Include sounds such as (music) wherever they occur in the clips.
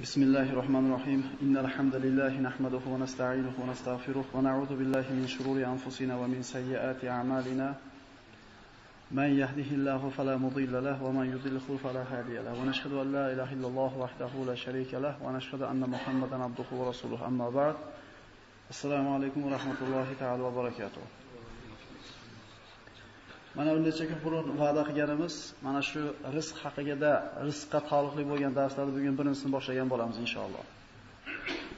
بسم الله الرحمن الرحيم. إن الحمد لله نحمده ونستعينه ونستغفره ونعوذ بالله من شرور أنفسنا ومن سيئات أعمالنا. من يهده الله فلا مضل له ومن يضلل فلا هادي له. ونشهد أن لا إله إلا الله وحده لا شريك له ونشهد أن محمدا عبده ورسوله. أما بعد السلام عليكم ورحمة الله تعالى وبركاته. Mana bir necha kun burun va'da qilganimiz, mana shu rizq haqida, rizqqa taalluqli bo'lgan darslarni bugun birinchisini boshlagan bo'lamiz inshaalloh.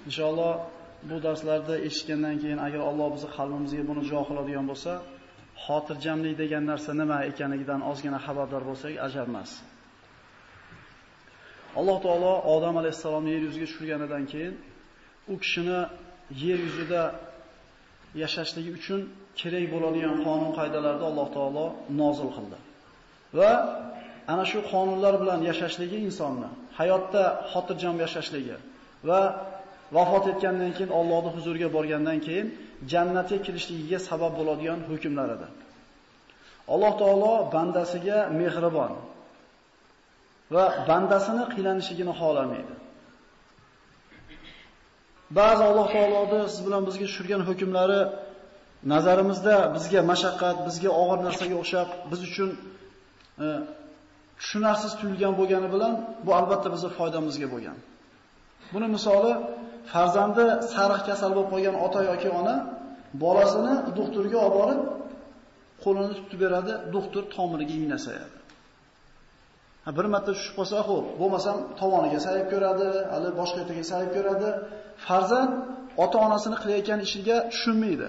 Inshaalloh bu darslarda eshitgandan keyin agar Alloh bizni qalbimizga buni jo qiladigan bo'lsa, xotirjamlik degan narsa nima ekanligidan ozgina xabardor bo'lsak ajab emas. Alloh taolo Odam alayhisalomni yer yuziga tushirganidan keyin u kishini yer yuzida yashashligi uchun kerak bo'ladigan qonun qoidalarni Alloh taolo nozil qildi. Va ana shu qonunlar bilan yashashligi insonni hayotda xotirjam yashashligi va vafot etgandan keyin Allohning huzuriga borgandan keyin jannatga kirishligiga sabab bo'ladigan hukmlaridir. Alloh taolo bandasiga mehribon va bandasini qiylanishligini xohlamaydi. Ba'zi Alloh taoloning siz bilan bizga tushirgan hukmlari nazarimizda bizga mashaqqat, bizga og'ir narsaga o'xshab, biz uchun e, tushunarsiz tuyulgan bo'lgani bilan bu albatta bizning foydamizga bo'lgan. Buni misoli farzandi sariq kasal bo'lib qolgan ota yoki ona bolasini doktorga olib borib qo'lini tutib beradi, doktor tomiriga igna sayadi. Ha bir marta tushib qolsa, xo'p, bo'lmasam tovoniga sayib ko'radi, hali boshqa yerga sayib ko'radi. Farzand ota-onasini qilayotgan ishiga tushunmaydi.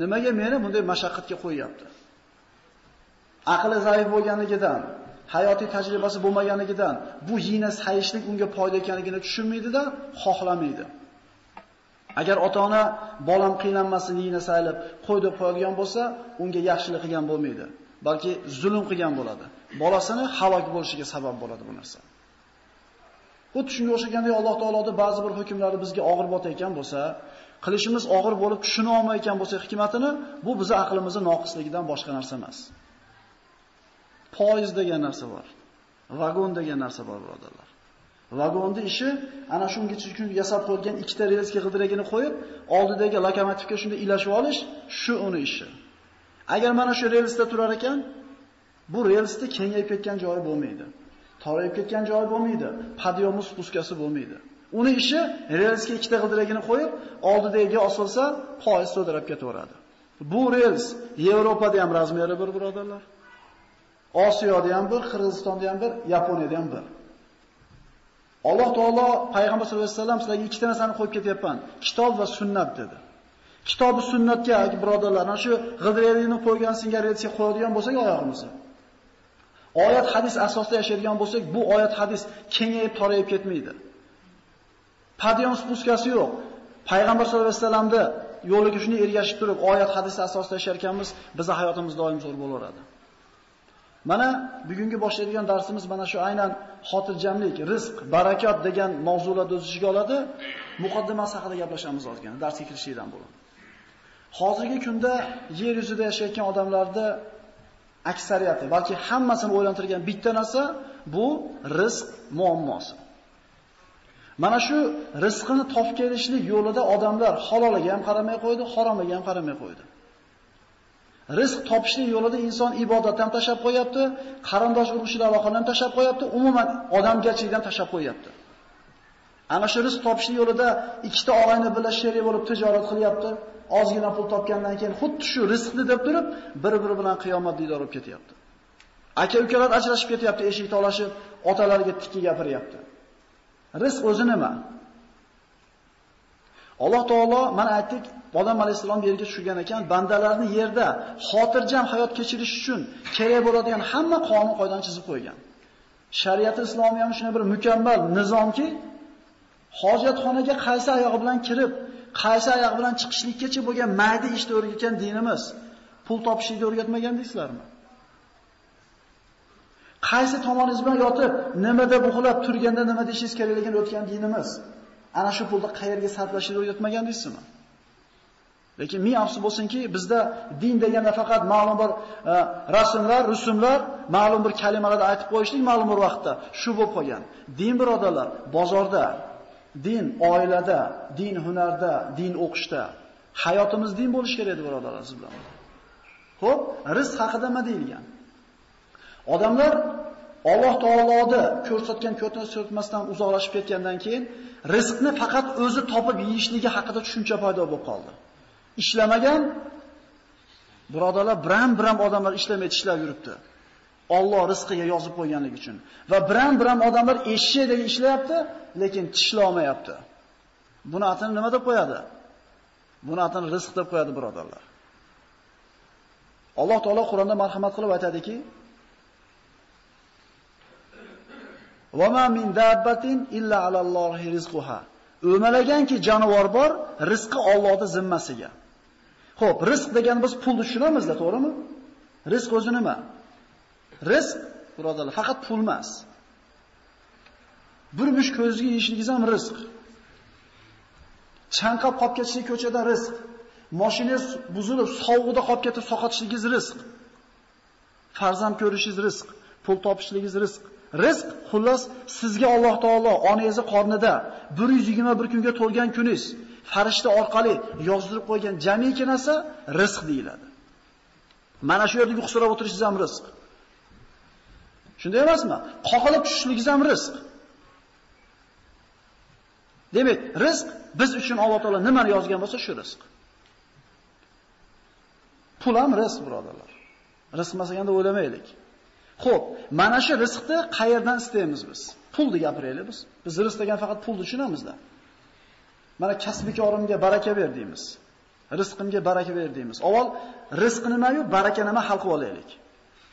Nimaga meni bunday mashaqqatga qo'yyapti? Aqli zaif bo'lganligidan, hayotiy tajribasi bo'lmaganligidan bu yina sayishlik unga foyda ekanligini tushunmaydi-da, xohlamaydi. Agar ota-ona bolam qiynalmasin yina saylab qo'y deb qo'yadigan bo'lsa, unga yaxshilik qilgan bo'lmaydi, balki zulm qilgan bo'ladi. Bolasini halok bo'lishiga sabab bo'ladi bu narsa. Xuddi shunga o'xshaganda Alloh taoloning ba'zi bir hukmlari bizga og'ir botayotgan bo'lsa, qilishimiz og'ir bo'lib tushuna olmayotgan bo'lsa hikmatini, bu bizi aqlimizning noqisligidan boshqa narsa emas. Poyiz degan narsa bor. Vagon degan narsa bor, birodarlar. Vagonning ishi ana shunga uchun yasab qo'yilgan ikkita relsga g'ildiragini qo'yib, oldidagi lokomotivga shunda ilashib olish, shu uni ishi. Agar mana shu relsda turar ekan, bu relsda kengayib ketgan joyi bo'lmaydi. Torayib ketgan joyi bo'lmaydi. Podyomi spuskasi bo'lmaydi. Uni ishi relsga ikkita g'ildiragini qo'yib, oldidagiga osilsa, poyezd so'dirab ketaveradi. Bu rels Yevropada ham razmeri bir birodarlar. Osiyoda ham bir, Qirg'izistonda ham bir, Yaponiyada ham bir. Alloh taolo payg'ambar sollallohu alayhi vasallam sizlarga ikkita narsani qo'yib ketyapman. Kitob va sunnat dedi. Kitobi sunnatga birodarlar, mana shu g'ildiragini qo'ygan singaretga qo'yadigan bo'lsak oyog'imizni. Oyat hadis asosida yashaydigan bo'lsak, bu oyat hadis kengayib torayib ketmaydi. Padyon spuskasi yo'q. Payg'ambar sollallohu alayhi vasallamda yo'liga shuni ergashib turib, oyat hadis asosida yasharkanmiz, bizning hayotimiz doim zo'r bo'laveradi. Mana bugungi boshlaydigan darsimiz mana shu aynan xotirjamlik, rizq, barakot degan mavzularni o'z ichiga oladi. Muqaddimasi haqida gaplashamiz ozgina darsga kirishdan bo'lib. Hozirgi kunda yer yuzida yashayotgan odamlarda aksariyati, balki hammasini o'ylantirgan bitta narsa bu rizq muammosi. Mana shu rizqini topib kelishlik yo'lida odamlar haloliga ham qaramay qo'ydi, haromiga ham qaramay qo'ydi. Rizq topishlik yo'lida inson ibodatdan ham tashab qo'yapti, qarindosh urug'chilar aloqani ham tashab qo'yapti, umuman odamgarchilikdan tashab qo'yapti. Ana shu rizq topishlik yo'lida ikkita og'ayni bilan sherik bo'lib tijorat qilyapti. Ozgina pul topgandan keyin xuddi shu rizqni deb turib, bir-biri bilan qiyomat diydor bo'lib ketyapti. Aka-ukalar ajrashib ketyapti, eshik tolashib, otalariga tikki gapiryapti. Rizq o'zi nima? Alloh taolo mana aytdik, odam alayhisalom yerga tushgan ekan, bandalarni yerda xotirjam hayot kechirish uchun kerak bo'ladigan hamma qonun qoidani chizib qo'ygan. Shariat islomiy ham shunday bir mukammal nizomki, hojatxonaga qaysi oyog'i bilan kirib, qaysi oyoq bilan chiqishlikkacha bo'lgan mayda ishni o'rgatgan dinimiz pul topishlikni o'rgatmagandiksizlarmi? Qaysi tomoningiz bilan yotib, nimada buxlab turganda nima deyishingiz kerakligini o'tgan dinimiz ana shu pulni qayerga sarflashni o'rgatmagan deysizmi? Lekin ming afsus bo'lsinki, bizda din deganda faqat ma'lum bir e, rasmlar, rusumlar, ma'lum bir kalimalarni aytib qo'yishlik ma'lum bir vaqtda shu bo'lib qolgan. Din birodarlar, bozorda din oilada, din hunarda, din o'qishda, hayotimiz din bo'lishi kerak edi birodarlar siz bilan. Xo'p, rizq haqida nima deyilgan? Odamlar Alloh taoloni ko'rsatgan ko'rsatmasdan uzoqlashib ketgandan keyin rizqni faqat o'zi topib yeyishligi haqida tushuncha paydo bo'lib qoldi. Ishlamagan birodarlar biram-biram odamlar ishlamay ishlab yuribdi. Alloh rizqiga yozib qo'yganligi uchun va biram-biram odamlar eshakdek ishlayapti, lekin tishlolmayapti. Buni atini nima deb qo'yadi? Buni atini rizq deb qo'yadi birodarlar. Alloh taolo Qur'onda marhamat qilib aytadiki: "Va ma min dabbatin illa alallohi rizquha." O'malaganki jonivor bor, rizqi Allohning zimmasiga. Xo'p, rizq degan biz pulni tushunamizda, to'g'rimi? Rizq o'zi nima? Rizq, birodarlar, faqat pul emas. Bir mush ko'zga yeyishligingiz ham rizq. Chanqab qolib ketishlik ko'chada rizq. Mashinangiz buzilib, sovuqda qolib ketib soqotishligingiz rizq. Farzand ko'rishingiz rizq, pul topishligingiz rizq. Rizq xullas sizga Alloh taolo onangizni qornida 121 kunga to'lgan kuningiz farishta orqali yozdirib qo'ygan jamiki narsa rizq deyiladi. Mana shu yerda yuqsirab o'tirishingiz ham rizq. Shunday emasmi? Qoqilib tushishligingiz ham rizq. Demak, rizq biz uchun Alloh taolo nimani yozgan bo'lsa shu rizq. Pul ham rizq, birodarlar. Rizq masaganda o'ylamaylik. Xo'p, mana shu rizqni qayerdan istaymiz biz? Pulni gapiraylik biz. Biz rizq degan faqat pulni tushunamizda. Mana kasbikorimga baraka ber deymiz. Rizqimga baraka ber deymiz. Avval rizq nima-yu, baraka nima hal qilib olaylik.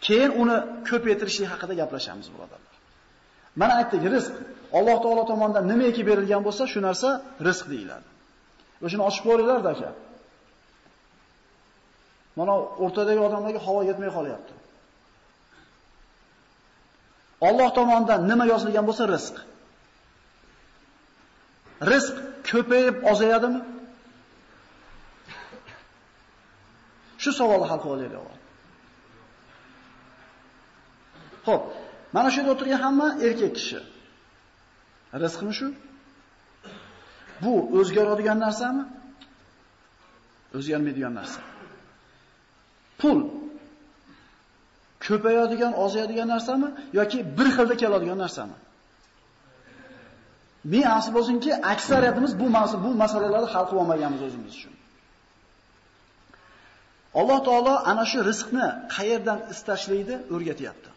Keyin uni ko'paytirishlik haqida gaplashamiz, birodarlar. Mana aytdik, rizq Alloh taolo tomonidan nimaki berilgan bo'lsa, shu narsa rizq deyiladi. O'shani ochib ko'ringlar aka. Mana o'rtadagi odamlarga havo yetmay qolyapti. Alloh tomonidan nima yozilgan bo'lsa rizq. Rizq ko'payib ozayadimi? Shu savolni hal qilib olaylik avval. Xo'p, mana shu yerda o'tirgan hamma erkak kishi. Rizqmi shu? Bu o'zgaradigan narsami? O'zgarmaydigan narsa. Pul ko'payadigan, ozayadigan narsami yoki bir xilda keladigan narsami? Men asl bo'lsinki, aksariyatimiz bu mavzu, bu masalalarni hal qilib olmaganmiz o'zimiz uchun. Alloh taolo ana shu rizqni qayerdan istashlaydi o'rgatyapti.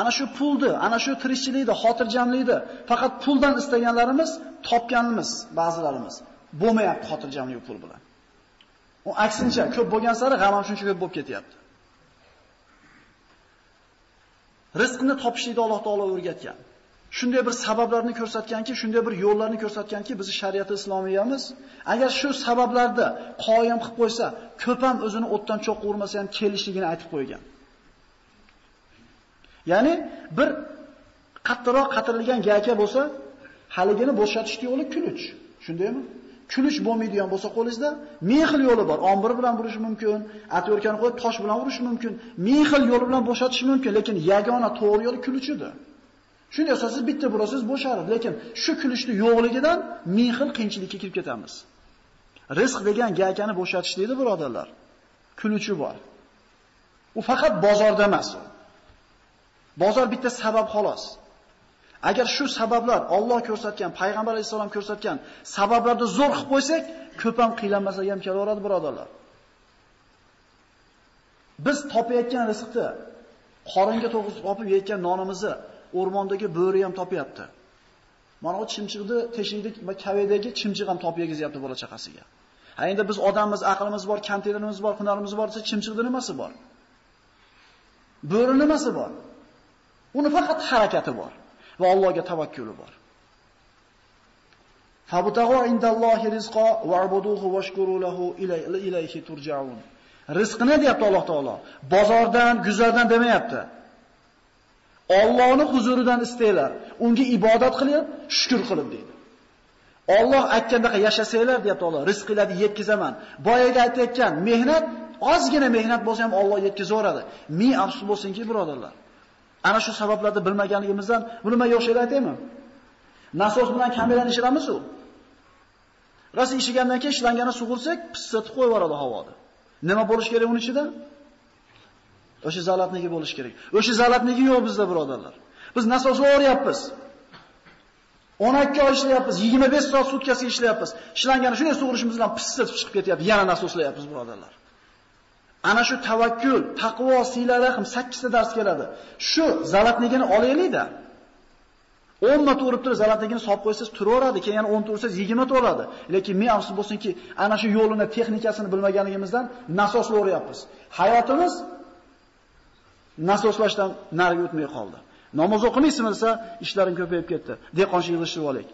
Ana shu pulni, ana shu tirikchilikni, xotirjamlikni faqat puldan istaganlarimiz topganimiz ba'zilarimiz bo'lmayapti xotirjamlik pul bilan. U aksincha ko'p bo'lgan sari g'am ham shuncha ko'p bo'lib ketyapti. Rizqni topishlikni Alloh taolo o'rgatgan. Shunday bir sabablarni ko'rsatganki, shunday bir yo'llarni ko'rsatganki, bizni shariat islomiyamiz agar shu sabablarda qoyim qilib qo'ysa, ko'p ham o'zini o'tdan cho'qqa urmasa ham kelishligini aytib qo'ygan. Ya'ni bir qattiqroq qatirilgan gaka bo'lsa, haligini bo'shatish yo'li kuluch. Shundaymi? Kuluch bo'lmaydigan bo'lsa qo'lingizda ming xil yo'li bor. Ombir bilan burish mumkin, atyorkani qo'yib tosh bilan urish mumkin, ming xil yo'li bilan bo'shatish mumkin, lekin yagona to'g'ri yo'l kuluchidir. Shunday siz bitta burasiz bo'sharib, lekin shu kuluchni yo'qligidan ming xil qiyinchilikka kirib ketamiz. Rizq degan gakani bo'shatish deydi birodarlar. Kuluchi bor. U faqat bozorda emas. Bozor bitta sabab xolos. Agar shu sabablar Alloh ko'rsatgan, payg'ambar alayhisalom ko'rsatgan sabablarni zo'r qilib qo'ysak, ko'p ham qiylanmasa ham kelaveradi birodarlar. Biz topayotgan rizqni, qoringa to'g'ri topib yeyotgan nonimizni o'rmondagi bo'ri ham topyapti. Mana u chimchiqni teshikda va kavedagi chimchiq ham topib yegizyapti bola chaqasiga. Ha endi biz odammiz, aqlimiz bor, kantelimiz bor, hunarimiz bor desa chimchiqda nimasi bor? Bo'ri nimasi bor? Uni faqat harakati bor va Allohga tavakkuli bor. Fabutaghu indallohi rizqo wa'buduhu washkuru lahu ilayhi turja'un. Rizqni deyapti Alloh taolo. Bozordan, guzardan demayapti. Allohning huzuridan istaylar. Unga ibodat qilib, shukr qilib deydi. Alloh aytgandaqa yashasanglar deyapti Alloh, rizqinglarni yetkizaman. Boyaga aytayotgan mehnat, ozgina mehnat bo'lsa ham Alloh yetkazaveradi. Ming afsus bo'lsinki, birodarlar. Ana shu sabablarni bilmaganligimizdan buni men yoshlar aytaymi? Nasos bilan kamerani ishiramiz u. Rosa ishigandan keyin ishlangani sug'ursak, pissatib qo'yib yuboradi havoda. Nima bo'lish kerak uning ichida? O'sha zalatniki bo'lish kerak. O'sha zalatniki yo'q bizda birodarlar. Biz nasos o'ryapmiz. 12 oy ishlayapmiz, 25 soat sutkasiga ishlayapmiz. Ishlangani shunday sug'urishimiz bilan pissatib chiqib ketyapti. Yana nasoslayapmiz birodarlar. Ana shu tavakkul, taqvo, siyla rahim 8 ta dars keladi. Shu zalatnigini olaylik-da. 10 marta urib turib zalatnigini solib qo'ysangiz turaveradi, keyin yana 10 ta ursangiz 20 ta uradi. Lekin men afsus bo'lsinki, ana shu yo'lini, texnikasini bilmaganligimizdan nasoslayapmiz. Hayotimiz nasoslashdan nariga o'tmay qoldi. Namoz o'qimaysizmi desa, ishlarim ko'payib ketdi. Dehqonchilik yig'ishtirib olaylik.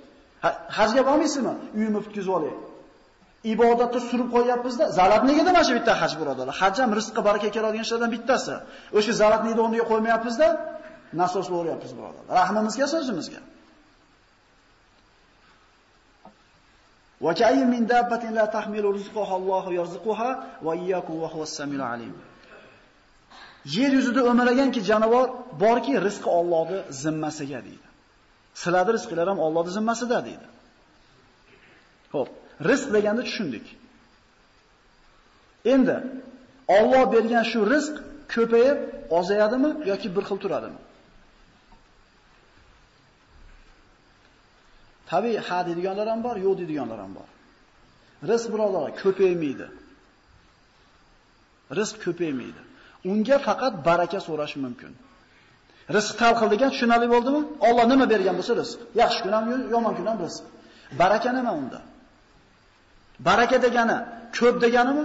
Hajga bormaysizmi? Uyimni bitkazib olaylik. Ibodatni surib qo'yyapmizda. Zalat negada mana shu bitta haj birodarlar. Haj ham rizqqa baraka keladigan ishlardan bittasi. O'sha zalatnigini o'rniga qo'ymayapmizda, nasosni o'ryapmiz birodarlar. Rahmimizga so'zimizga. Va kayyin min dabbatin la tahmilu rizqaha Allohu yarzuquha va iyyakum va huwas samiul alim. Yer yuzida o'malaganki jonivor borki, rizqi Allohning zimmasiga deydi. Sizlarning rizqinglar ham Allohning zimmasida deydi. Xo'p, rizq deganda tushundik. Endi Alloh bergan shu rizq ko'payib ozayadimi yoki bir xil turadimi? Tabiiy ha deydiganlar ham bor, yo'q deydiganlar ham bor. Rizq birodarlar ko'paymaydi. Rizq ko'paymaydi. Unga faqat baraka so'rash mumkin. Rizq talqil degan tushunarli bo'ldimi? Alloh nima bergan bo'lsa rizq. Yaxshi kun ham, yomon kun ham rizq. Baraka nima unda? Baraka degani ko'p deganimi?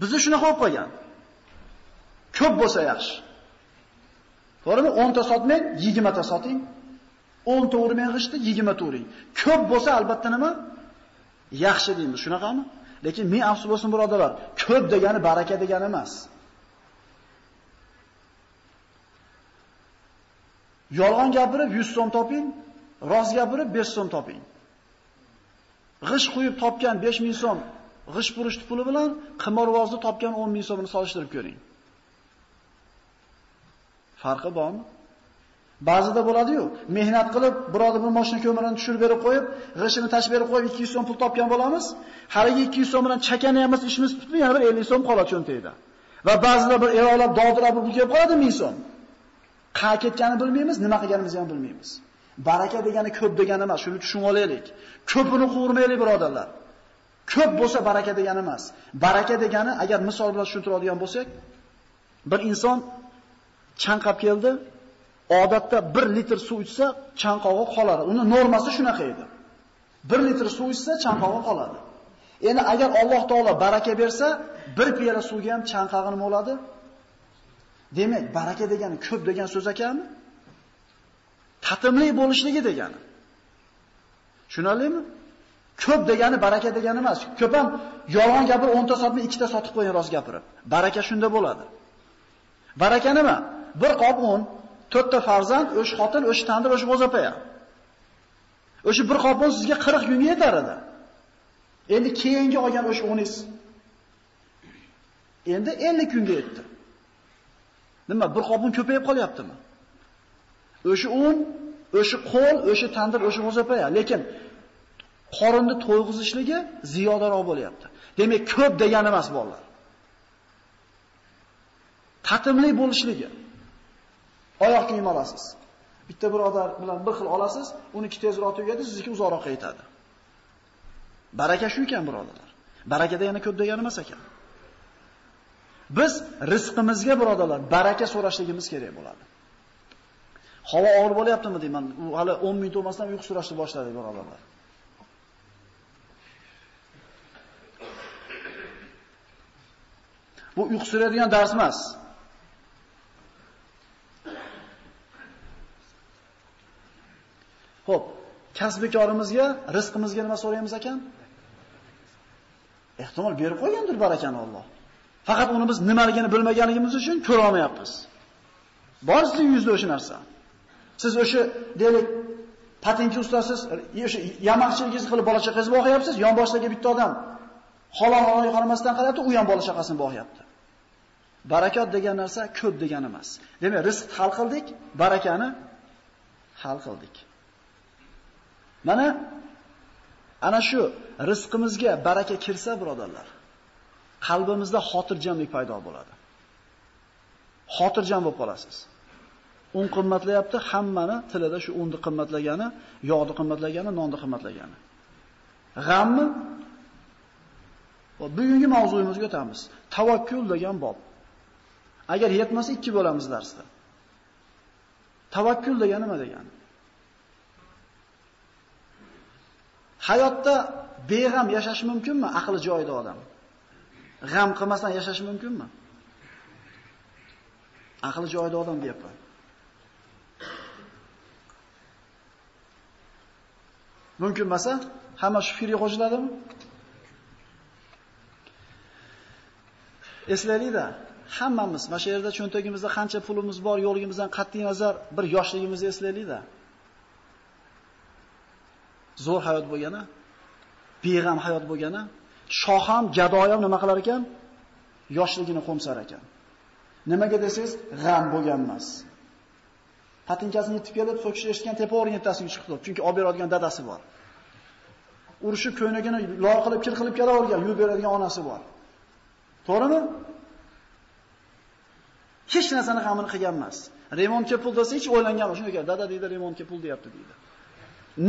Bizni shunaqa qo'yib qo'ygan. Ko'p bo'lsa yaxshi. To'g'rimi? 10 ta sotmang, 20 ta soting. 10 ta urmang g'ishti, 20 ta uring. Ko'p bo'lsa albatta nima? Yaxshi deymiz, shunaqami? Lekin men afsus bo'lsin birodalar, ko'p degani baraka degani emas. Yolg'on gapirib 100 so'm toping, rost gapirib 5 so'm toping. G'ish quyib topgan 5000 so'm g'ish purishni puli bilan qimorvozni topgan 10 ming so'mini solishtirib ko'ring. Farqi bormi? Ba'zida bo'ladi-yu, mehnat qilib, birodar bir mashina ko'mirini tushirib berib qo'yib, g'ishini tashib berib qo'yib 200 so'm pul topgan bo'lamiz. Haligi 200 so'm bilan chakana emas ishimiz tutdi, yana bir 50 so'm qoladi cho'ntagida. Va ba'zida bir eroqlab dovdirab pul kelib qoladi 1000 so'm. Qa ketganini bilmaymiz, nima qilganimizni ham bilmaymiz. Baraka degani ko'p degani emas, shuni tushunib olaylik. Ko'pini quvurmaylik birodarlar. Ko'p bo'lsa baraka degani emas. Baraka degani agar misol bilan tushuntiradigan bo'lsak, bir inson chanqab keldi, odatda 1 litr suv ichsa chanqog'i qoladi. Uni normasi shunaqa edi. 1 litr suv ichsa chanqog'i qoladi. Endi agar Alloh taolo baraka bersa, bir piyola suvga ham chanqog'i nima bo'ladi? Demak, baraka degani ko'p degan so'z ekanmi? Tatimli bo'lishligi degani. Tushunarlimi? Ko'p degani baraka degani emas. Ko'p ham yolg'on gapirib 10 ta sotmay 2 ta sotib qo'ying rost gapirib. Baraka shunda bo'ladi. Baraka nima? Bir qop un, 4 ta farzand, o'sha xotin, o'sha tandir, o'sha bo'zapaya. O'sha bir qop un sizga 40 kunga yetar edi. Endi keyingi olgan o'sha uningiz endi 50 kunga yetdi. Nima, bir qop un ko'payib qolyaptimi? O'sha un, o'sha qo'l, o'sha tandir, o'sha g'o'zapaya, lekin qorinni to'yg'izishligi ziyodaroq bo'lyapti. Demak, ko'p degani emas bolalar. Tatimli bo'lishligi. Oyoq kiyim olasiz. Bitta birodar bilan bir xil olasiz, uniki tezroq tugadi, sizniki uzoqroq yetadi. Baraka shu ekan birodalar. Barakada yana ko'p degani emas ekan. Biz rizqimizga birodalar baraka so'rashligimiz kerak bo'ladi. Havo og'ir bo'lyaptimi deyman. U hali 10 minut o'tmasdan uyqu surashni boshladi birodarlar. Bu uyqu suradigan dars emas. Xo'p, kasbikorimizga, rizqimizga nima so'raymiz ekan? Ehtimol berib qo'ygandir barakani Alloh. Faqat uni biz nimaligini bilmaganligimiz uchun ko'ra olmayapmiz. Bor sizning yuzda o'sha narsa. Siz o'sha deylik patinki ustasiz, o'sha yamoqchiligingizni qilib bola chaqangizni boqyapsiz, yon boshdagi bitta odam halol halol qaramasdan qarayapti, u ham bola chaqasini boqyapti. Barakot degan narsa ko'p degani emas. Demak, rizq hal qildik, barakani hal qildik. Mana ana shu rizqimizga baraka kirsa, birodarlar, qalbimizda xotirjamlik paydo bo'ladi. Xotirjam bo'lib qolasiz. Un qimmatlayapti, hammani tilida shu unni qimmatlagani, yog'ni qimmatlagani, nonni qimmatlagani. G'ammi? Bugungi mavzuyimizga o'tamiz. Tavakkul degan bob. Agar yetmasa ikki bo'lamiz darsda. Tavakkul degani nima degani? Hayotda beg'am yashash mumkinmi? Aqli joyida odam. G'am qilmasdan yashash mumkinmi? Aqli joyida odam deyapman. Mumkin emas, Hamma shu fikrga qo'shiladimi? Eslaylik-da, hammamiz mana shu yerda cho'ntagimizda qancha pulimiz bor, yo'ligimizdan qat'iy nazar bir yoshligimizni eslaylik-da. Zo'r hayot bo'lgani, beg'am hayot bo'lgani, shoh ham, gado ham nima qilar ekan? Yoshligini qo'msar ekan. Nimaga desangiz, g'am bo'lgan emas. Patinkasini yetib kelib, so'kish eshitgan tepa chiqdi. Chunki olib beradigan dadasi bor. Urushib ko'ynagini loy qilib, kir qilib kelavergan, yuvib beradigan onasi bor. To'g'rimi? Hech narsani g'amini qilgan emas. Remontga pul desa hech o'ylangan shunday dada deydi remontga pul deyapti deydi.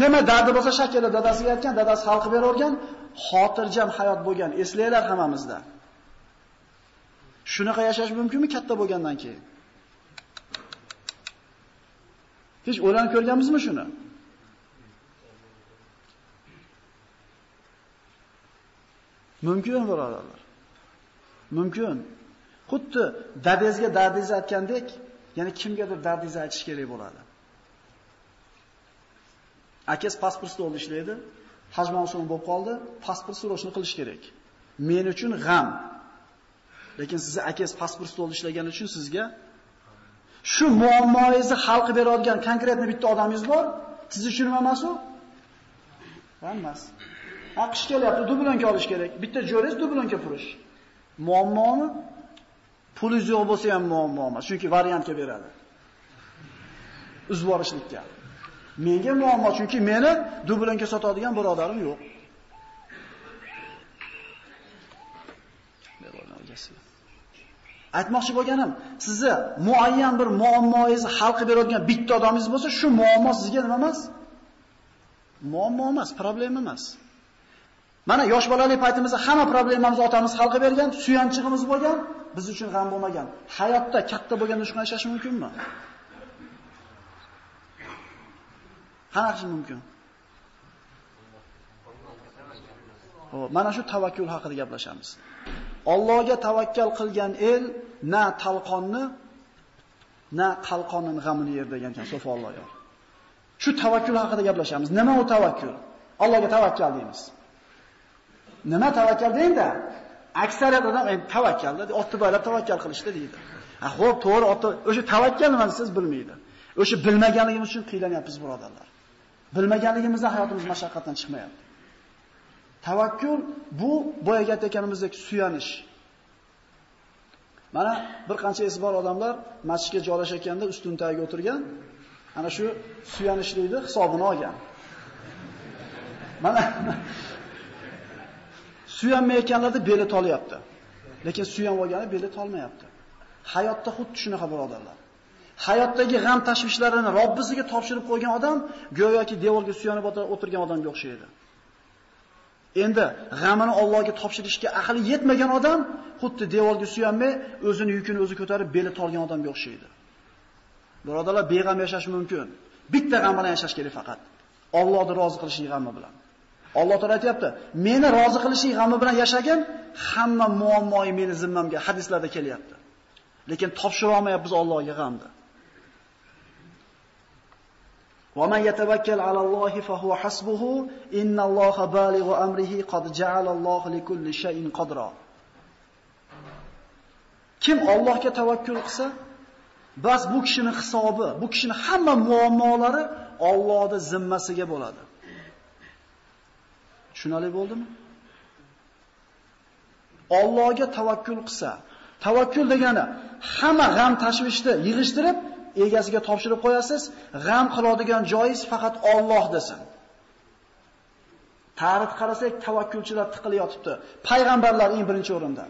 Nima dardi bo'lsa shakili dadasiga aytgan, dadasi xalqi beravergan, xotirjam hayot bo'lgan, eslanglar hammamizda. Shunaqa yashash mumkinmi katta bo'lgandan keyin? Hech o'ylanib ko'rganmizmi shuni? Mumkin birodarlar. Mumkin. Xuddi dadangizga dardingizni aytgandek, ya'ni kimgadir dardingizni aytish kerak bo'ladi. Akes pasport stolida ishlaydi, haj mavsumi bo'lib qoldi, pasport so'rashni qilish kerak. Men uchun g'am. Lekin sizni akes pasport stolida ishlagani uchun sizga shu muammoingizni hal qilib beradigan konkretni bitta odamingiz bor. Siz uchun nima emas u? Emas. Ha qish kelyapti, dublonka olish kerak. Bitta jo'rangiz dublonka purish. Muammomi? Pulingiz yo'q bo'lsa ham muammo emas, chunki variantga beradi. Uzborishlikka. Menga muammo, chunki meni dublonka sotadigan birodarim yo'q. Aytmoqchi bo'lganim, sizni muayyan bir muammoingizni hal qilib beradigan bitta odamingiz bo'lsa, shu muammo sizga nima emas? Muammo emas, problema emas. Mana yosh bolalik paytimizda hamma problemamizni otamiz hal qilib bergan, suyanchig'imiz bo'lgan, biz uchun g'am bo'lmagan. Hayotda katta bo'lganda shunday yashash mumkinmi? Qanaqa mumkin? Xo'p, mana shu tavakkul haqida gaplashamiz. Allohga tavakkal qilgan el na talqonni na qalqonning g'amini yer degan ekan Alloh yor. Shu tavakkul haqida gaplashamiz. Nima u tavakkul? Allohga tavakkal deymiz. Nima tavakkal deydi? Aksariyat odam endi tavakkalda, otni boylab tavakkal qilishdi deydi. Ha, xo'p, to'g'ri, otni o'sha tavakkal nima siz bilmaydi. O'sha bilmaganligimiz uchun qiylanyapmiz, birodarlar. Bilmaganligimizda hayotimiz mashaqqatdan chiqmayapti. Tavakkul bu boyaga aytganimizdek suyanish. Mana bir qancha isbor odamlar masjidga joylashayotganda ustun tagiga o'tirgan, ana shu suyanishlikni hisobini olgan. Mana (laughs) suyanmayotganlarda beli tolyapti. Lekin suyanib olgani beli tolmayapti. Hayotda xuddi shunaqa birodarlar. Hayotdagi g'am tashvishlarini Robbisiga topshirib qo'ygan odam go'yoki devorga suyanib o'tirgan odamga o'xshaydi. Endi g'amini Allohga topshirishga aqli yetmagan odam xuddi devorga suyanmay, o'zini yukini o'zi ko'tarib beli tolgan odamga o'xshaydi. Birodalar, beg'am yashash mumkin. Bitta g'am bilan yashash kerak faqat. Allohni rozi qilishing g'ami bilan. Alloh taolo aytayapti, meni rozi qilishing g'ami bilan yashagin, hamma muammoyi meni zimmamga hadislarda kelyapti. Lekin topshira olmayapmiz Allohga g'amni. ومن يتوكل على الله فهو حسبه إن الله بالغ أمره قد جعل الله لكل شيء قدرا Kim Allohga tavakkul qilsa, bas bu kishining hisobi, bu kishining hamma muammolari Allohning zimmasiga bo'ladi. Tushunali bo'ldimi? Allohga tavakkul qilsa, tavakkul degani hamma g'am tashvishni yig'ishtirib egasiga topshirib qo'yasiz, g'am qiladigan joyingiz faqat Alloh desin. Tarix qarasak, tavakkulchilar tiqilib yotibdi. Payg'ambarlar eng birinchi o'rinda.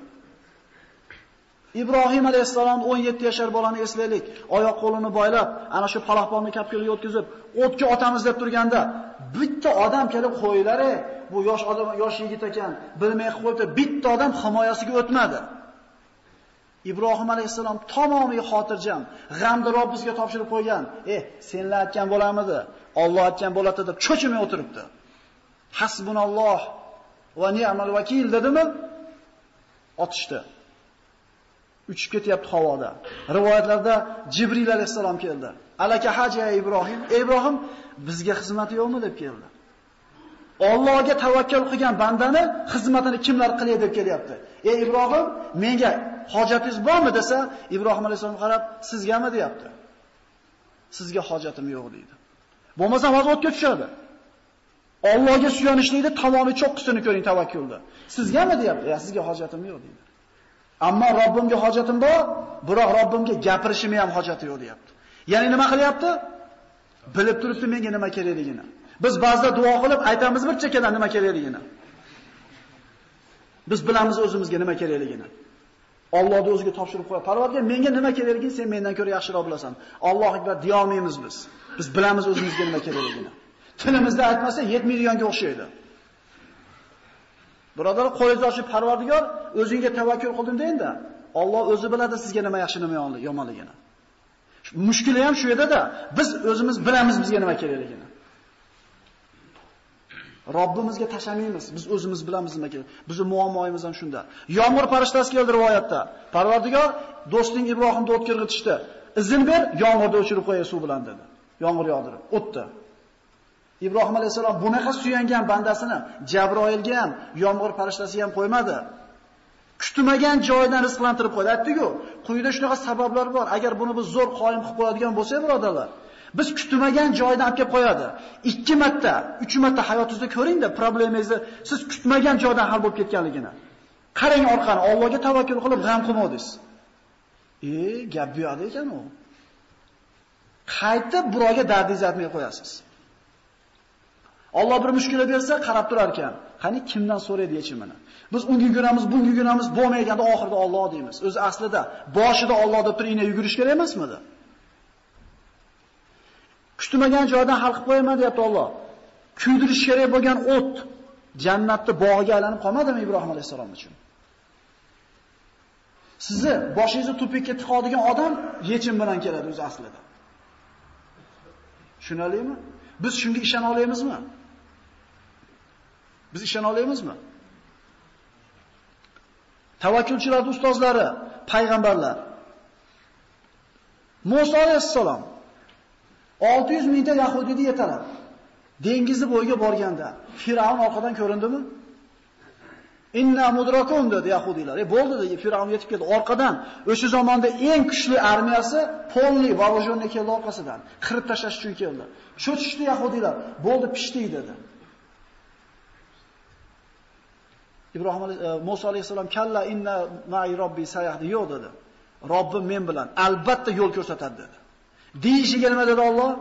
Ibrohim alayhisalom 17 yashar bolani eslaylik. Oyoq qo'lini boylab, ana shu palaxponni kapkilga o'tkazib, o'tga otamiz deb turganda, bitta odam kelib qo'ylar bu yosh odam, yosh yigit ekan, bilmay qo'yibdi. Bitta odam himoyasiga o'tmadi. Ibrohim alayhisalom tamomiy xotirjam, g'amni Robbimizga topshirib qo'ygan. "Eh, senlar aytgan bo'lamidi? Alloh aytgan bo'ladi" deb cho'chimay o'tiribdi. Hasbunalloh va ni'mal vakil dedimi? Otishdi. uchib ketyapti havoda. Rivoyatlarda Jibril alayhisalom keldi. Alaka haja Ibrohim, Ibrohim bizga xizmati yo'qmi deb keldi. Allohga tavakkal qilgan bandani xizmatini kimlar qiladi deb kelyapti. Ey Ibrohim, menga hojatingiz bormi desa, Ibrohim alayhisolam qarab, sizgami deyapti. Sizga hojatim yo'q deydi. Bo'lmasa vaziyatga tushadi. Allohga suyanishlikda tomoni cho'qqisini ko'ring tavakkulda. Sizgami deyapti? Ya sizga hojatim yo'q deydi. Ammo Robbimga hojatim bor, biroq Robbimga gapirishim ham hojati yo'q deyapti. Ya'ni nima qilyapti? Bilib turibdi menga nima kerakligini. Biz ba'zida duo qilib aytamiz bir chekkadan nima kerakligini. Biz bilamiz o'zimizga nima kerakligini. Allohni o'ziga topshirib qo'yadi. Parvardigor, menga nima kerakligini sen mendan ko'ra yaxshiroq bilasan. Alloh akbar deya olmaymiz biz. Biz bilamiz o'zimizga nima kerakligini. Tilimizda aytmasa yetmaydiganga o'xshaydi. Birodarlar, qo'lingizni ochib Parvardigor, o'zingga tavakkul qildim endi. Alloh o'zi biladi sizga nima yaxshi, nima yomonligini. Mushkuli ham shu yerda-da, biz o'zimiz bilamiz bizga nima kerakligini. Robbimizga tashamaymiz. Biz o'zimiz bilamiz nima kerak. Bizning muammoyimiz ham shunda. Yomg'ir farishtasi keldi rivoyatda. Parvardigor do'sting Ibrohimni o'tkirg'itishdi. Izn ber, yomg'irni o'chirib qo'ya suv bilan dedi. Yomg'ir yog'dirib, o'tdi. Ibrohim alayhisalom bunaqa suyangan bandasini Jabroilga ham, yomg'ir farishtasi ham qo'ymadi. Kutmagan joydan rizqlantirib qo'ydi. Aytdi-ku, quyida shunaqa sabablar bor. Agar buni biz zo'r qoyim qilib qo'yadigan bo'lsak, birodarlar, biz kutmagan joydan olib kelib qo'yadi. 2 marta, 3 marta hayotingizda ko'ringda problemingizni siz kutmagan joydan hal bo'lib ketganligini. Qarang orqani, Allohga tavakkul qilib g'am qilmadingiz. E, gap bu yerda ekan u. Qaytib birovga dardingizni aytmay qo'yasiz. Alloh bir mushkula bersa, qarab turar ekan. Qani kimdan so'raydi yechimini? Biz unga yuguramiz, bunga yuguramiz, bo'lmaganda oxirida Alloh deymiz. O'zi aslida boshida Alloh deb turib yugurish kerak emasmidi? Kutmagan joydan hal qilib qo'yaman deyapti Alloh. Kuydirish kerak bo'lgan o't jannatni bog'iga aylanib qolmadimi Ibrohim alayhisalom uchun? Sizni boshingizni tupikka tiqadigan odam yechim bilan keladi o'zi aslida. Tushunalingmi? Biz shunga ishona olamizmi? Biz ishona olamizmi? Tavakkulchilar ustozlari, payg'ambarlar. Musa alayhissalom 600 mingta yahudiyni yetalab dengizni bo'yiga borganda Firavn orqadan ko'rindimi? Inna mudrakun dedi yahudiylar. E bo'ldi dedi, Firavn yetib keldi. Orqadan o'sha zamonda eng kuchli armiyasi polni Vavojonni keldi orqasidan. Qirib tashlash uchun keldi. Cho'chishdi yahudiylar. Bo'ldi, pishdik dedi. Ibrohim e, Musa alayhisalom kalla inna ma'i robbi sayahdi yo'q dedi. Robbim men bilan albatta yo'l ko'rsatadi dedi. Deyishiga nima dedi Alloh?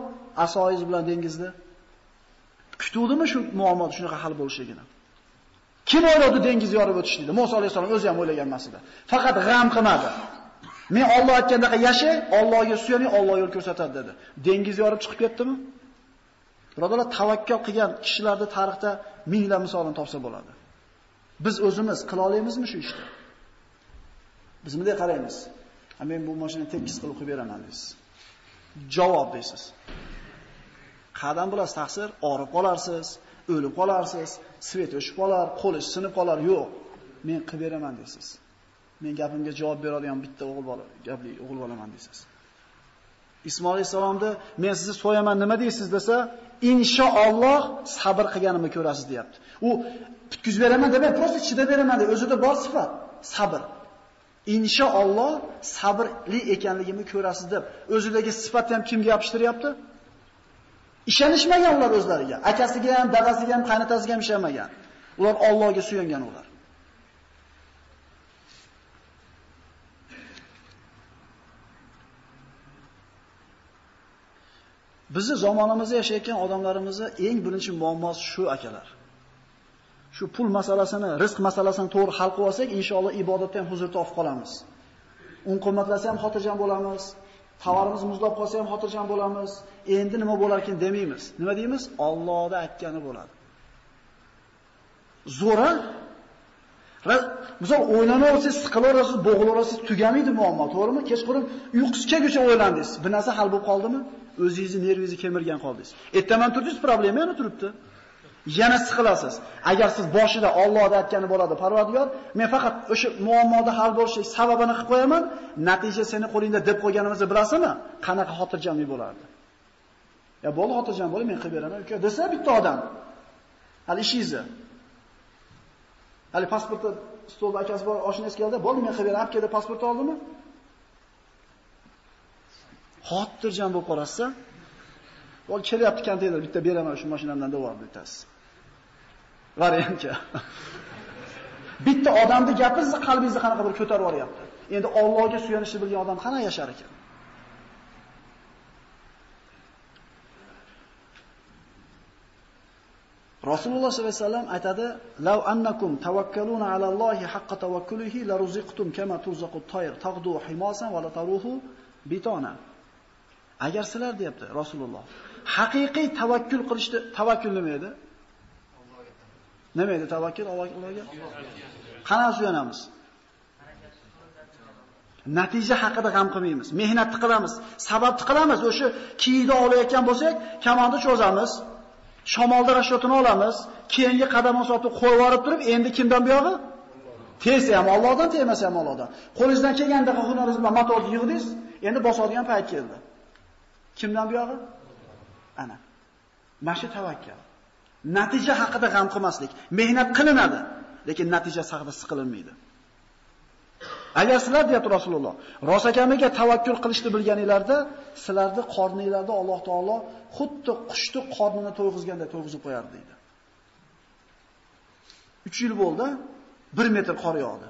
Asoyiz bilan dengizda kutuvdimi shu muammo shunaqa hal bo'lishligini? Kim o'yladi dengiz yorib o'tish. Musa alayhisalom o'zi ham o'ylagan emas edi. Faqat g'am qilmadi. Men Alloh aytgandaqa yashay, Allohga suyaning, Alloh yo'l ko'rsatadi dedi. Dengiz yorib chiqib ketdimi? Birodarlar, tavakkal qilgan kishilarni tarixda minglab misolini topsa bo'ladi. Biz o'zimiz qila olamizmi shu ishni? Biz bunday qaraymiz. Men bu mashinani tekis qilib qo'yib beraman deysiz. Javob deysiz. Qadam bilasiz taqsir, og'rib qolarsiz, o'lib qolarsiz, svet o'chib qolar, qo'lish sinib qolar, yo'q. Men qilib beraman deysiz. Men gapimga javob beradigan bitta o'g'il bola, gapli o'g'il bolaman deysiz. Ismoil alayhisalomni men sizni so'yaman nima deysiz desa, inshaalloh sabr qilganimni ko'rasiz deyapti. U bitkizib beraman demaydi, prosta chidab beraman deb o'zida bor sifat, sabr. Inshaalloh sabrli ekanligimni ko'rasiz deb o'zidagi sifatni ham kimga yopishtiryapti? Ishonishmagan ular o'zlariga. Akasiga ham, dadasiga ham, qaynotasiga ham ishonmagan. Ular Allohga suyangan ular. Bizni zamonimizda yashayotgan odamlarimizni eng birinchi muammosi shu akalar. Shu pul masalasini, rizq masalasini to'g'ri hal qilib olsak, inshaalloh ibodatda ham huzur topib qolamiz. Un qimmatlasa ham xotirjam bo'lamiz. Tovarimiz muzlab qolsa ham xotirjam bo'lamiz. Endi nima bo'lar ekan demaymiz. Nima deymiz? Allohda aytgani bo'ladi. Zo'ra Misol o'ylanaversangiz, siqilaverasiz, bo'g'ilaverasiz, tugamaydi muammo, to'g'rimi? Kechqurun uyqusiz kelguncha o'ylandingiz. Bir narsa hal bo'lib qoldimi? O'zingizni nervingizni kemirgan qoldingiz. Ertaman turdingiz, problema yana turibdi. Yana siqilasiz. Agar siz boshida Allohda aytgani bo'ladi, Parvardigor, men faqat o'sha muammoda hal bo'lishi sababini qilib qo'yaman, natija seni qo'lingda deb qo'yganimizni bilasizmi? Qanaqa xotirjamlik bo'lardi? Ya bo'ldi, xotirjam bo'ling, men qilib beraman, uka, desa bitta odam. Hali ishingizni Hali pasportni stolda akasi bor, oshingiz keldi, bo'ldi, men qilib beraman, keldi, pasport oldimi? Xotirjam bo'lib qolasiz. Bo'l kelyapti konteyner, bitta beraman shu mashinamdan deb yubordi bittasi. Variantga. (laughs) bitta odamni gapiringizni qalbingizni qanaqa bir ko'tarib yuboryapti. Endi Allohga suyanishni bilgan odam qana yashar ekan? Rasululloh sollallohu alayhi vasallam aytadi: "Law annakum tawakkaluna ala Allohi haqqa tawakkulihi la ruziqtum kama tuzaqu tayr taqdu himasan va la taruhu bitona." Agar sizlar deyapti Rasululloh, haqiqiy tavakkul qilishni tavakkul nima edi? Nima edi tavakkul Allohga? Qana suyanamiz? Natija haqida g'am qilmaymiz. Mehnatni qilamiz, sababni qilamiz. O'sha kiyida olayotgan bo'lsak, kamonni cho'zamiz. Shamolda rashotini olamiz, keyingi qadam osotib qo'yib yuborib turib, endi kimdan buyog'i? Tegsa ham Allohdan, tegmasa ham Allohdan. Qo'lingizdan kelganda xunoringiz bilan motorni yig'dingiz, endi bosadigan payt keldi. Kimdan buyog'i? Ana. Mashi tavakkal. Natija haqida g'am qilmaslik. Mehnat qilinadi, lekin natija haqida siqilinmaydi. Agar sizlar deyapti Rasululloh, rosakamiga tavakkul qilishni bilganinglarda, sizlarni qorninglarda Alloh taolo xuddi qushni qornini to'yg'izganda to'yg'izib qo'yardi deydi. 3 yil bo'ldi, 1 metr qor yog'di.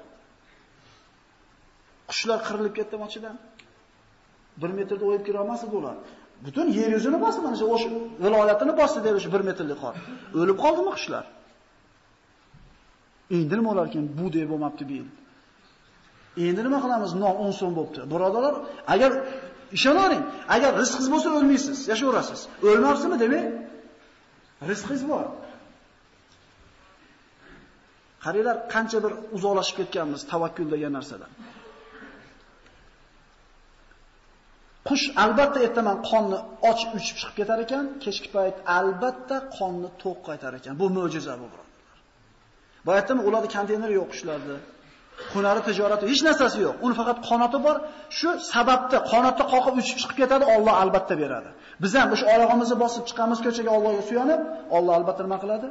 Qushlar qirilib ketdi machidan. 1 metrda o'yib kira olmasdi ular. Butun yer yuzini bosdi, mana shu o'sha viloyatini bosdi deb o'sha 1 metrlik qor. O'lib qoldimi qushlar? Endi nima bo'lar ekan? Bu deb bo'lmabdi bu yil. Endi nima qilamiz? Non 10 so'm bo'pti. Birodalar, agar ishonaring, agar rizqingiz bo'lsa o'lmaysiz, yashayverasiz. O'lmabsizmi demak, e? rizqingiz bor. Qaranglar, qancha bir uzoqlashib ketganmiz tavakkul degan narsadan. Qush albatta ertaman qonni och uchib chiqib ketar ekan, kechki payt albatta qonni to'q qaytar ekan. Bu mo'jiza bu birodarlar. Boyatdan ularda konteyner yo'q qushlarda. hunari tijorati hech narsasi yo'q. Uni faqat qonoti bor. Shu sababda qonotda qoqib uchib chiqib ketadi, Alloh albatta beradi. Biz ham o'sha oyog'imizni bosib chiqamiz ko'chaga Allohga suyanib, Alloh albatta nima qiladi?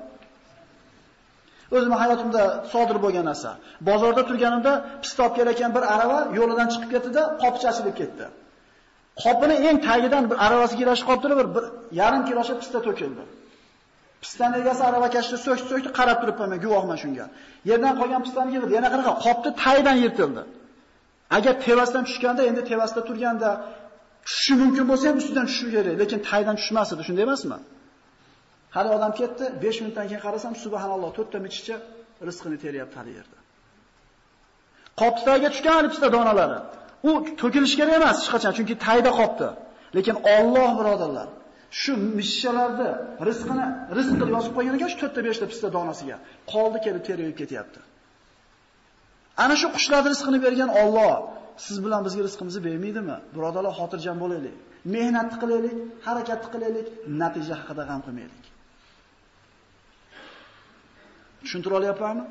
O'zim hayotimda sodir bo'lgan narsa. Bozorda turganimda pista olib kelayotgan bir arava yo'lidan chiqib ketdi-da, qopcha ochilib ketdi. Qopini eng tagidan bir aravasiga ilashib qolib turib, bir yarim kilosha pista to'kildi. Pistani egasi aravakashni so'kdi, so'kdi, qarab turibman men, guvohman shunga. Yerdan qolgan pistani yig'di, yana qanaqa qopni tagidan yirtildi. Agar tevasdan tushganda, endi tevasda turganda tushishi mumkin bo'lsa ham ustidan tushishi kerak, lekin tagidan tushmas edi, shunday emasmi? Hali odam ketdi, 5 minutdan keyin qarasam, subhanalloh, to'rtta michicha rizqini teryapti hali yerda. Qoptaga tushgan pista donalari. U to'kilish kerak emas hech qachon, chunki tayda qopdi. Lekin Alloh birodarlar, shu mishalarni rizqini rizq qilib yozib qo'ygan ekan shu 4 ta 5 ta pista donasiga. Qoldi kelib terib ketyapti. Ana shu qushlarni rizqini bergan Alloh siz bilan bizga rizqimizni bermaydimi? Birodalar, xotirjam bo'laylik. Mehnat qilaylik, harakat qilaylik, natija haqida g'am qilmaylik. Tushuntira olyapmanmi?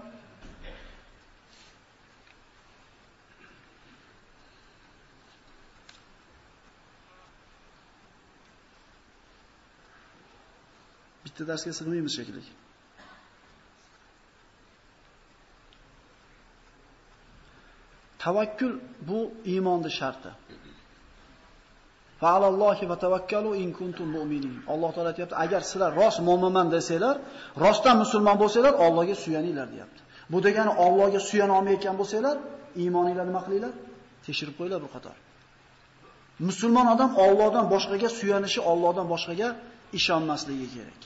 Bitta darsga sig'maymiz shekilli. Tavakkul bu iymonning sharti. Fa'alallohi va tavakkalu in kuntum mu'minin. Alloh taolay aytibdi, agar sizlar rost mu'minman desanglar, rostdan musulmon bo'lsanglar, Allohga suyaninglar, deyapti. Bu degani Allohga suyana olmayotgan bo'lsanglar, iymoninglar nima qilinglar? Tekshirib qo'yinglar bir qator. Musulmon odam Allohdan boshqaga suyanishi, Allohdan boshqaga ishonmasligi kerak.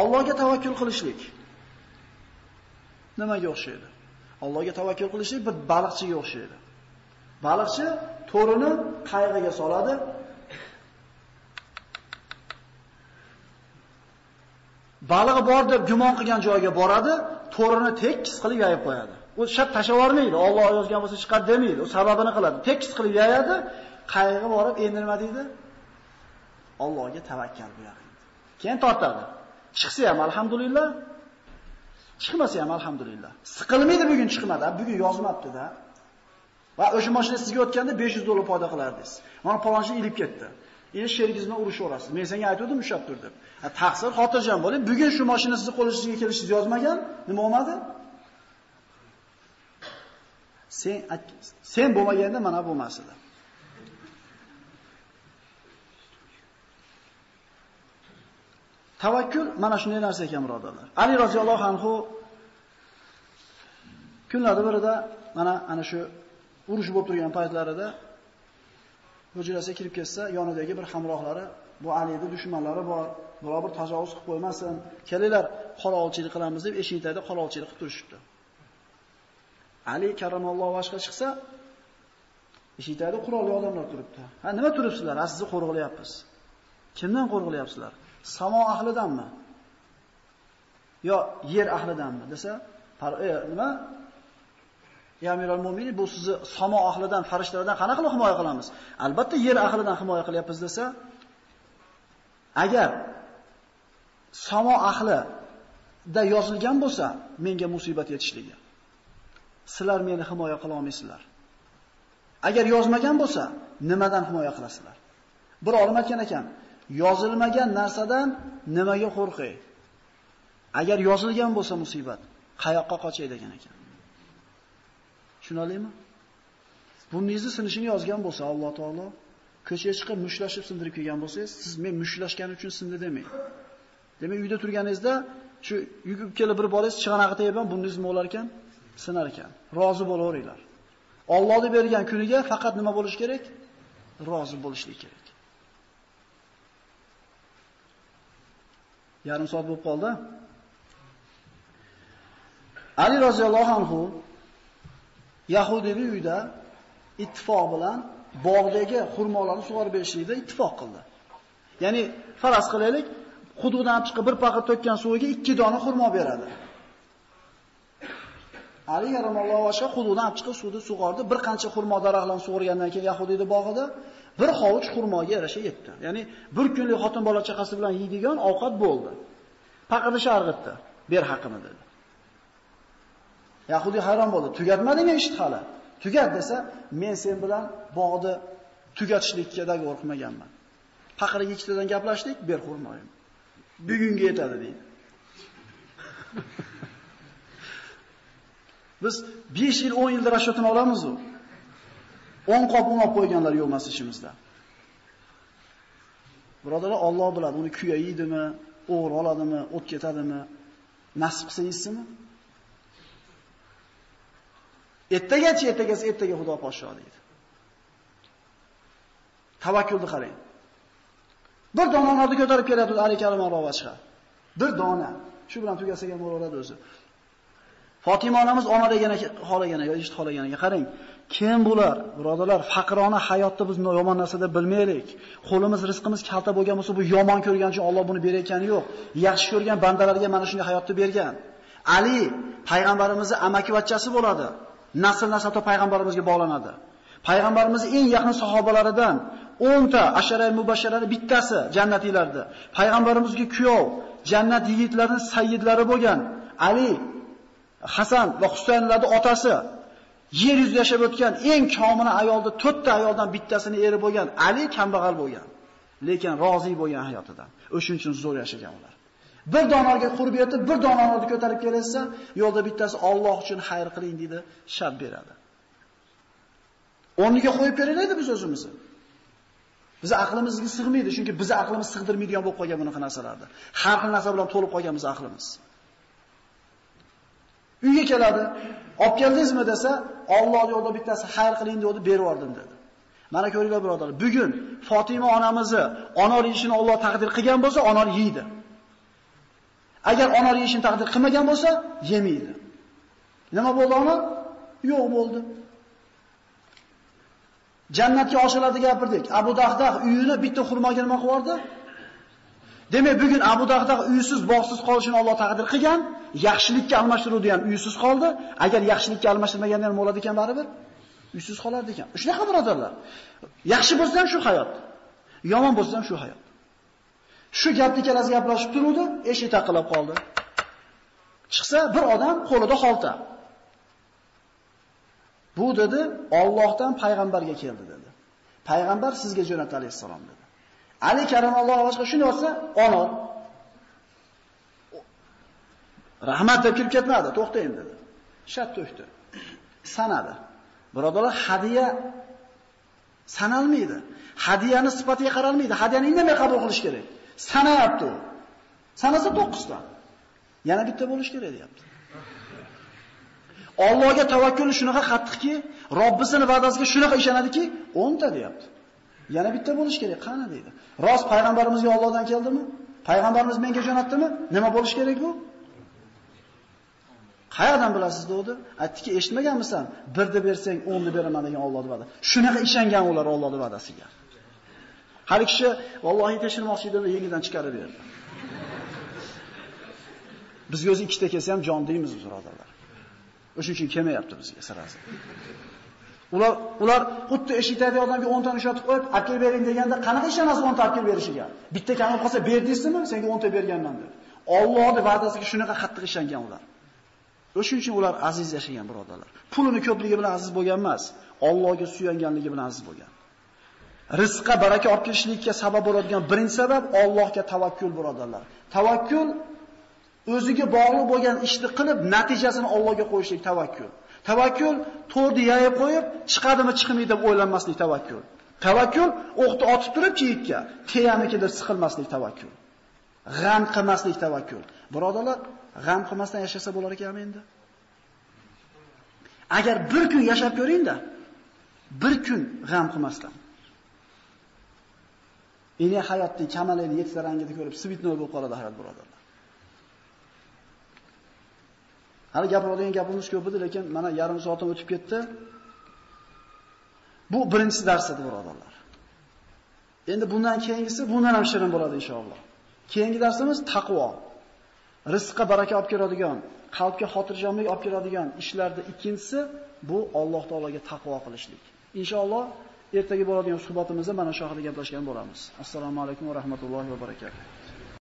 Allohga tavakkul qilishlik nimaga o'xshaydi? Allohga tavakkul qilishlik bir baliqchiga o'xshaydi. Baliqchi to'rini qayg'iga soladi. Balig'i bor deb gumon qilgan joyga boradi, to'rini tekis qilib yayib qo'yadi. U shart tashavormaydi. Alloh yozgan bo'lsa chiqar demaydi. U sababini qiladi. Tekis qilib yayadi, qayg'i borib endi nima deydi? Allohga tavakkal qilyapti. Keyin tortadi. Chiqsa ham alhamdulillah, chiqmasa ham alhamdulillah. Siqilmaydi bugun chiqmadi, bugun yozmabdi-da. Va o'sha mashina sizga o'tganda 500 dollar foyda qilardingiz. Mana palonchi ilib ketdi. Endi sherigingiz bilan urushaverasiz. Men senga aytgandim ushlab tur deb. Taqsir xotirjam bo'ling. Bugun shu mashina sizni qo'lingizga kelishingizni yozmagan, nima bo'lmadi? Sen sen bo'lmaganda mana bo'lmas edi. Tavakkul mana shunday narsa ekan, birodarlar. Ali roziyallohu anhu kunlarda birida mana ana shu urush bo'lib turgan paytlarida hujrasiga kirib ketsa, yonidagi bir hamrohlari, bu Alining dushmanlari bor, biror bir tajovuz qilib qo'ymasin, kelinglar qorovulchilik qilamiz deb eshik tagida qorovulchilik qilib turishibdi. Ali karramallohu boshqa chiqsa, eshik tagida qurolli odamlar turibdi. Ha, nima turibsizlar? Ha, sizni qo'rg'ilyapmiz. Kimdan qo'rg'ilyapsizlar? Samo ahlidanmi? Yo yer ahlidanmi desa, e, nima? Ya Amiral Mu'minin, bu sizni samo ahlidan, farishtalardan qanaqa qilib himoya qilamiz? Albatta yer ahlidan himoya qilyapmiz desa, agar samo ahlida yozilgan bo'lsa, menga musibat yetishligi. Sizlar meni himoya qila olmaysizlar. Agar yozmagan bo'lsa, nimadan himoya qilasizlar? Bir olim aytgan ekan, yozilmagan narsadan nimaga qo'rqay? Agar yozilgan bo'lsa musibat, qayoqqa qochay degan ekan. Tushunalingmi? Burningizni sinishini yozgan bo'lsa Alloh taolo ko'chaga chiqib mushlashib sindirib kelgan bo'lsangiz, siz men mushlashgani uchun sindi demang. Demak, uyda turganingizda shu yugib kelib bir bolangiz chig'anog'i tegib ham burningiz nima bo'lar ekan? Sinar ekan. Rozi bo'laveringlar. Allohning bergan kuniga faqat nima bo'lish kerak? Rozi bo'lishlik kerak. Yarim soat bo'lib qoldi. Ali roziyallohu anhu Yahudiy uyida ittifoq bilan bog'dagi xurmolarni sug'orib berishlikda ittifoq qildi. Ya'ni faraz qilaylik, hududdan chiqib bir paxir to'kkan suviga ikki dona xurmo beradi. Ali rahimallohu anhu hududdan chiqib suvni sug'ordi, bir qancha xurmo daraxtlarni sug'organdan keyin Yahudiyning bog'ida bir hovuch xurmoga yarasha yetdi. Ya'ni bir kunlik xotin bola chaqasi bilan yeydigan ovqat bo'ldi. Paqirni sharg'itdi. Ber haqini dedi. Yahudi hayron bo'ldi. Tugatmadingmi ishni hali? Tugat desa, men sen bilan bog'ni tugatishlikka qo'rqmaganman. qilmaganman. Ikkitadan gaplashdik, ber xurmoyim. Bugunga yetadi deydi. (laughs) Biz 5 yil, 10 yilda rashotini olamiz u. 10 qop un olib qo'yganlar yo'q emas ishimizda. Birodarlar, Alloh biladi, uni kuyaydimi, o'g'ri oladimi, o't ketadimi, nasib qilsa yeysizmi? Ertagacha, ertagasi ertaga Xudo podsho deydi. Tavakkulni qarang. Bir dona nonni ko'tarib kelyapti Ali Karim Allohga. Bir dona. Shu bilan tugasak ham bo'laveradi o'zi. Fatima onamiz ona degan xolagan, yo eshit xolaganiga qarang. Kim bular? Birodalar, faqrona hayotda biz yomon narsa deb bilmaylik. Qo'limiz, rizqimiz kalta bo'lgan bo'lsa, bu yomon ko'rgan uchun Alloh buni berayotgani yo'q. Yaxshi ko'rgan bandalarga mana shunday hayotni bergan. Ali payg'ambarimizning amakivachchasi bo'ladi. Nasl nasabda payg'ambarimizga bog'lanadi. Payg'ambarimizning eng yaqin sahobalaridan 10 ta asharay mubashsharani bittasi jannatiylarda. Payg'ambarimizga kuyov, jannat yigitlarining sayyidlari bo'lgan Ali Hasan va Husaynlarning otasi yer yuzida yashab o'tgan eng komila ayolda 4 ta ayoldan bittasini eri bo'lgan Ali kambag'al bo'lgan, lekin rozi bo'lgan hayotidan. O'shuning uchun zo'r yashagan ular. Bir donorga qurib yetib, bir donorni ko'tarib kelsa, yo'lda bittasi Alloh uchun xayr qiling dedi, shab beradi. O'rniga qo'yib beraylik biz o'zimizni. Biz aqlimizga sig'maydi, chunki biz aqlimiz sig'dirmaydigan bo'lib qolgan bunaqa narsalarda. Har xil narsa bilan to'lib qolgan biz aqlimiz. Uyga keladi, olib keldingizmi desa, Alloh yo'lida bittasi xayr qiling deb berib yubordim dedi. Mana ko'ringlar birodarlar, bugun Fatima onamizni onor yeyishini Alloh taqdir qilgan bo'lsa, onor yeydi. Agar onor yeyishini taqdir qilmagan bo'lsa, yemaydi. Nima bo'ldi ona? Yo'q bo'ldi. Jannatga oshiradi gapirdik. Abu Dahdah uyini bitta xurmoga nima qilib Demak, bugun Abu Dahdah uysiz, bog'siz qolishini Alloh taqdir qilgan, yaxshilikka almashtiruvdi ham uysiz qoldi. Agar yaxshilikka almashtirmaganda nima bo'ladi ekan baribir? Uysiz qolardi ekan. Shunaqa birodarlar. Yaxshi bo'lsa ham shu hayot. Yomon bo'lsa ham shu hayot. Shu gapni ikkalasi gaplashib turuvdi, eshik taqilib qoldi. Chiqsa bir odam qo'lida xolta. Bu dedi, Allohdan payg'ambarga keldi dedi. Payg'ambar sizga jo'natdi alayhisalom dedi. Ali karamallohu boshqa shuni olsa, onol. Rahmat deb kirib ketmadi, to'xtayim dedi. Shat to'xtdi. Sanadi. Birodalar, hadiya sanalmaydi. Hadiyani sifatiga qaralmaydi. Hadiyani indamay qabul qilish kerak. Sanayapti u. Sanasa 9 ta. Yana bitta bo'lish kerak deyapti. Allohga tavakkul shunaqa qattiqki, Robbisining va'dasiga shunaqa ishonadiki, 10 ta deyapti. Yana bitta bo'lish kerak, qani deydi. Rost payg'ambarimizga Allohdan keldimi? Payg'ambarimiz menga jo'natdimi? Nima bo'lish kerak bu? Qayerdan bilasiz dedi? Aytdiki, eshitmaganmisan? Birni bersang, 10ni beraman degan Allohning va'dasi. Shunaqa ishongan ular Allohning va'dasiga. Har kishi vallohi tekshirmoqchi edi, yengidan chiqarib berdi. Bizga o'zi ikkita kelsa ham jon deymiz birodarlar. O'shuning uchun kelmayapti bizga sirasi. Ular ular xuddi eshikdagi odamga 10 ta ushatib qo'yib, olib bering deganda qanaqa ishonasiz 10 ta olib berishiga? Bitta kamib qolsa berdingizmi? Senga 10 ta berganman deb. Allohning va'dasiga shunaqa qattiq ishongan ular. O'shuning uchun ular aziz yashagan birodarlar. Pulini ko'pligi bilan aziz bo'lgan emas, Allohga suyanganligi bilan aziz bo'lgan. Rizqqa baraka olib kelishlikka sabab bo'ladigan birinchi sabab Allohga tavakkul birodarlar. Tavakkul o'ziga bog'liq bo'lgan ishni qilib, natijasini Allohga qo'yishlik tavakkul. Tavakkul to'rni yayib qo'yib, chiqadimi, chiqmaydi deb o'ylanmaslik tavakkul. Tavakkul o'qni otib turib kiyikka, teyamikidir siqilmaslik tavakkul. G'am qilmaslik tavakkul. Birodalar, g'am qilmasdan yashasa bo'lar ekanmi endi? Agar bir kun yashab ko'ring-da, bir kun g'am qilmasdan. Ini hayotning kamalayni yetsa rangida ko'rib, svitnoy bo'lib qoladi hayot birodarlar. Hali gapiradigan gapimiz ko'p edi, lekin mana yarim soatim o'tib ketdi. Bu birinchi dars edi birodarlar. Endi bundan keyingisi bundan ham shirin bo'ladi inshaalloh. Keyingi darsimiz taqvo. Rizqqa baraka olib keladigan, qalbga xotirjamlik olib keladigan ishlarda ikkinchisi bu Alloh taologa taqvo qilishlik. Inshaalloh ertaga bo'ladigan suhbatimizda mana shu haqida gaplashgan bo'lamiz. Assalomu alaykum va rahmatullohi va barakatuh.